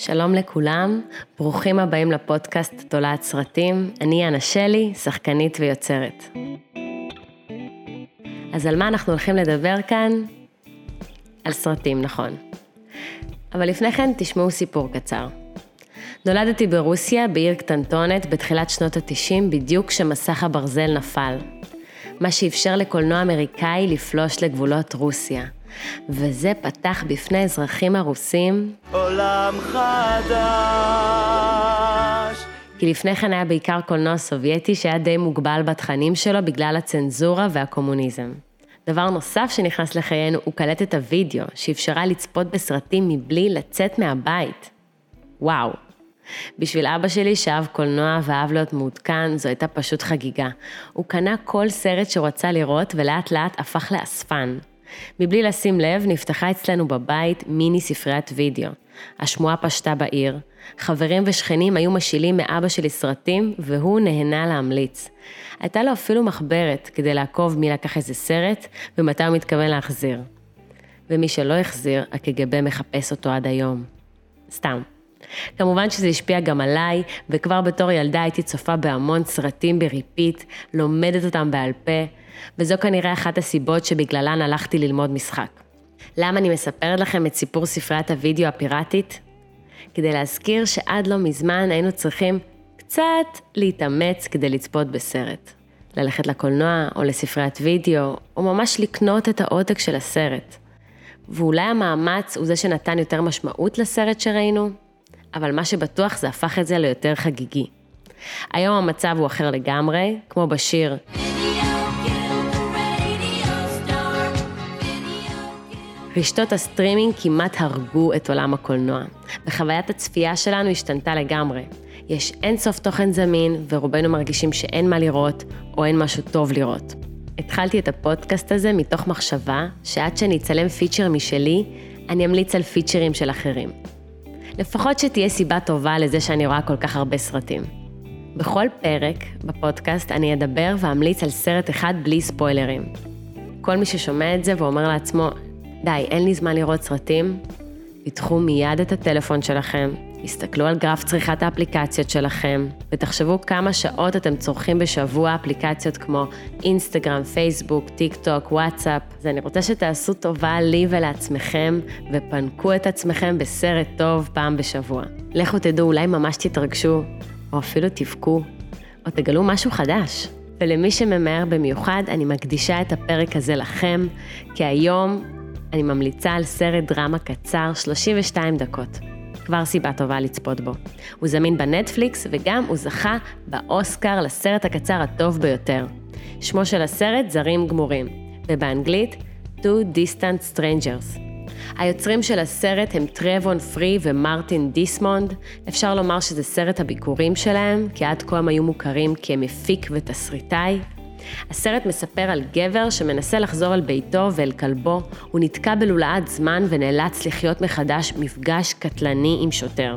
שלום לכולם, ברוכים הבאים לפודקאסט תולעת סרטים. אני אנה שלי, שחקנית ויוצרת. אז על מה אנחנו הולכים לדבר כאן? על סרטים, נכון. אבל לפני כן תשמעו סיפור קצר. נולדתי ברוסיה, בעיר קטנטונת, בתחילת שנות ה-90, בדיוק כשמסך הברזל נפל. מה שאפשר לקולנוע אמריקאי לפלוש לגבולות רוסיה. וזה פתח בפני אזרחים הרוסים עולם חדש. כי לפני כן היה בעיקר קולנוע סובייטי שהיה די מוגבל בתכנים שלו בגלל הצנזורה והקומוניזם. דבר נוסף שנכנס לחיינו הוא קלטת הוידאו, שאפשרה לצפות בסרטים מבלי לצאת מהבית. וואו. בשביל אבא שלי, שאהב קולנוע ואהב להיות מעודכן, זו הייתה פשוט חגיגה. הוא קנה כל סרט שהוא רצה לראות, ולאט לאט הפך לאספן. מבלי לשים לב, נפתחה אצלנו בבית מיני ספריית וידאו. השמועה פשטה בעיר, חברים ושכנים היו משאילים מאבא שלי סרטים, והוא נהנה להמליץ. הייתה לו אפילו מחברת כדי לעקוב מי לקח איזה סרט ומתי הוא מתכוון להחזיר. ומי שלא החזיר, הקג"ב מחפש אותו עד היום. סתם. כמובן שזה השפיע גם עליי, וכבר בתור ילדה הייתי צופה בהמון סרטים ב repeat, לומדת אותם בעל פה, וזו כנראה אחת הסיבות שבגללן הלכתי ללמוד משחק. למה אני מספרת לכם את סיפור ספריית הוידאו הפיראטית? כדי להזכיר שעד לא מזמן היינו צריכים קצת להתאמץ כדי לצפות בסרט. ללכת לקולנוע או לספריית וידאו, או ממש לקנות את העותק של הסרט. ואולי המאמץ הוא זה שנתן יותר משמעות לסרט שראינו, אבל מה שבטוח זה הפך את זה ליותר חגיגי. היום המצב הוא אחר לגמרי, כמו בשיר. רשתות הסטרימינג כמעט הרגו את עולם הקולנוע, וחוויית הצפייה שלנו השתנתה לגמרי. יש אין סוף תוכן זמין, ורובנו מרגישים שאין מה לראות, או אין משהו טוב לראות. התחלתי את הפודקאסט הזה מתוך מחשבה שעד שאני אצלם feature משלי, אני אמליץ על פיצ'רים של אחרים. לפחות שתהיה סיבה טובה לזה שאני רואה כל כך הרבה סרטים. בכל פרק בפודקאסט אני אדבר ואמליץ על סרט אחד בלי ספוילרים. כל מי ששומע את זה ואומר לעצמו, די, אין לי זמן לראות סרטים, פיתחו מיד את הטלפון שלכם, הסתכלו על גרף צריכת האפליקציות שלכם, ותחשבו כמה שעות אתם צורכים בשבוע אפליקציות כמו אינסטגרם, פייסבוק, טיק טוק, וואטסאפ. אז אני רוצה שתעשו טובה לי ולעצמכם, ופנקו את עצמכם בסרט טוב פעם בשבוע. לכו תדעו, אולי ממש תתרגשו, או אפילו תבכו, או תגלו משהו חדש. ולמי שממהר במיוחד, אני מקדישה את הפרק הזה לכם, כי היום אני ממליצה על סרט דרמה קצר, 32 דקות. כבר סיבה טובה לצפות בו. הוא זמין בנטפליקס וגם הוא זכה באוסקר לסרט הקצר הטוב ביותר. שמו של הסרט זרים גמורים, ובאנגלית Two Distant Strangers. היוצרים של הסרט הם טרוון פרי ומרטין דיסמונד. אפשר לומר שזה סרט הביכורים שלהם, כי עד כה הם היו מוכרים כמפיק ותסריטאי. הסרט מספר על גבר שמנסה לחזור אל ביתו ואל כלבו, הוא נתקע בלולאת זמן ונאלץ לחיות מחדש מפגש קטלני עם שוטר.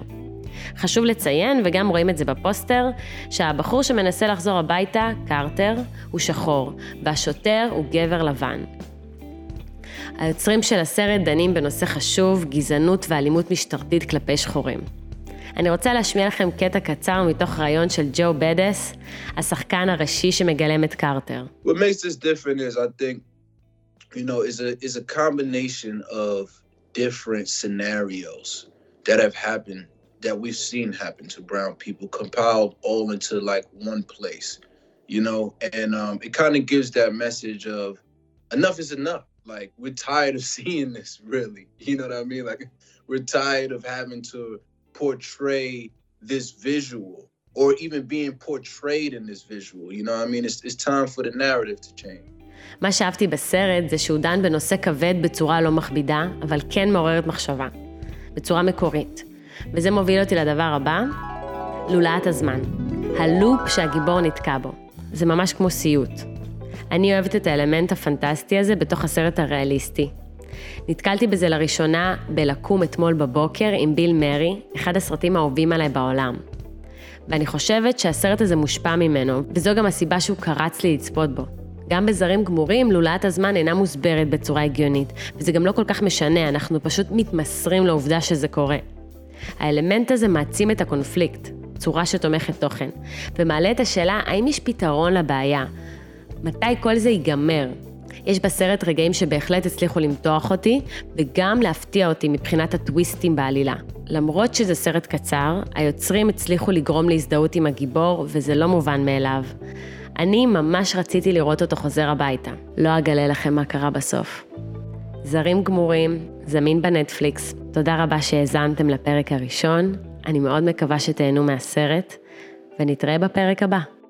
חשוב לציין, וגם רואים את זה בפוסטר, שהבחור שמנסה לחזור הביתה, קרטר, הוא שחור, והשוטר הוא גבר לבן. היוצרים של הסרט דנים בנושא חשוב, גזענות ואלימות משטרתית כלפי שחורים. אני רוצה להשמיע לכם קטע קצר מתוך ראיון של ג'ו בדס, השחקן הראשי שמגלם את קרטר. What makes this different is I think, you know, is a, is a combination of different scenarios that have happened, that we've seen happen to brown people, compiled all into like one place, you know, and um, it kind of gives that message of enough is enough. Like, we're tired of seeing this, really. You know what I mean? Like, we're tired of having to portray this visual or even being portrayed in this visual. You know what I mean? It's, it's time for the narrative to change. מה שאהבתי בסרט זה שהוא דן בנושא כבד בצורה לא מכבידה, אבל כן מעוררת מחשבה. בצורה מקורית. וזה מוביל אותי לדבר הבא, לולאת הזמן. הלופ שהגיבור נתקע בו. זה ממש כמו סיוט. אני אוהבת את האלמנט הפנטסטי הזה בתוך הסרט הריאליסטי. נתקלתי בזה לראשונה בלקום אתמול בבוקר עם ביל מרי, אחד הסרטים האהובים עליי בעולם. ואני חושבת שהסרט הזה מושפע ממנו, וזו גם הסיבה שהוא קרץ לי לצפות בו. גם בזרים גמורים, לולאת הזמן אינה מוסברת בצורה הגיונית, וזה גם לא כל כך משנה, אנחנו פשוט מתמסרים לעובדה שזה קורה. האלמנט הזה מעצים את הקונפליקט, צורה שתומכת תוכן, ומעלה את השאלה האם יש פתרון לבעיה. מתי כל זה ייגמר? יש בסרט רגעים שבהחלט הצליחו למתוח אותי, וגם להפתיע אותי מבחינת הטוויסטים בעלילה. למרות שזה סרט קצר, היוצרים הצליחו לגרום להזדהות עם הגיבור, וזה לא מובן מאליו. אני ממש רציתי לראות אותו חוזר הביתה. לא אגלה לכם מה קרה בסוף. זרים גמורים, זמין בנטפליקס. תודה רבה שהאזנתם לפרק הראשון. אני מאוד מקווה שתהנו מהסרט, ונתראה בפרק הבא.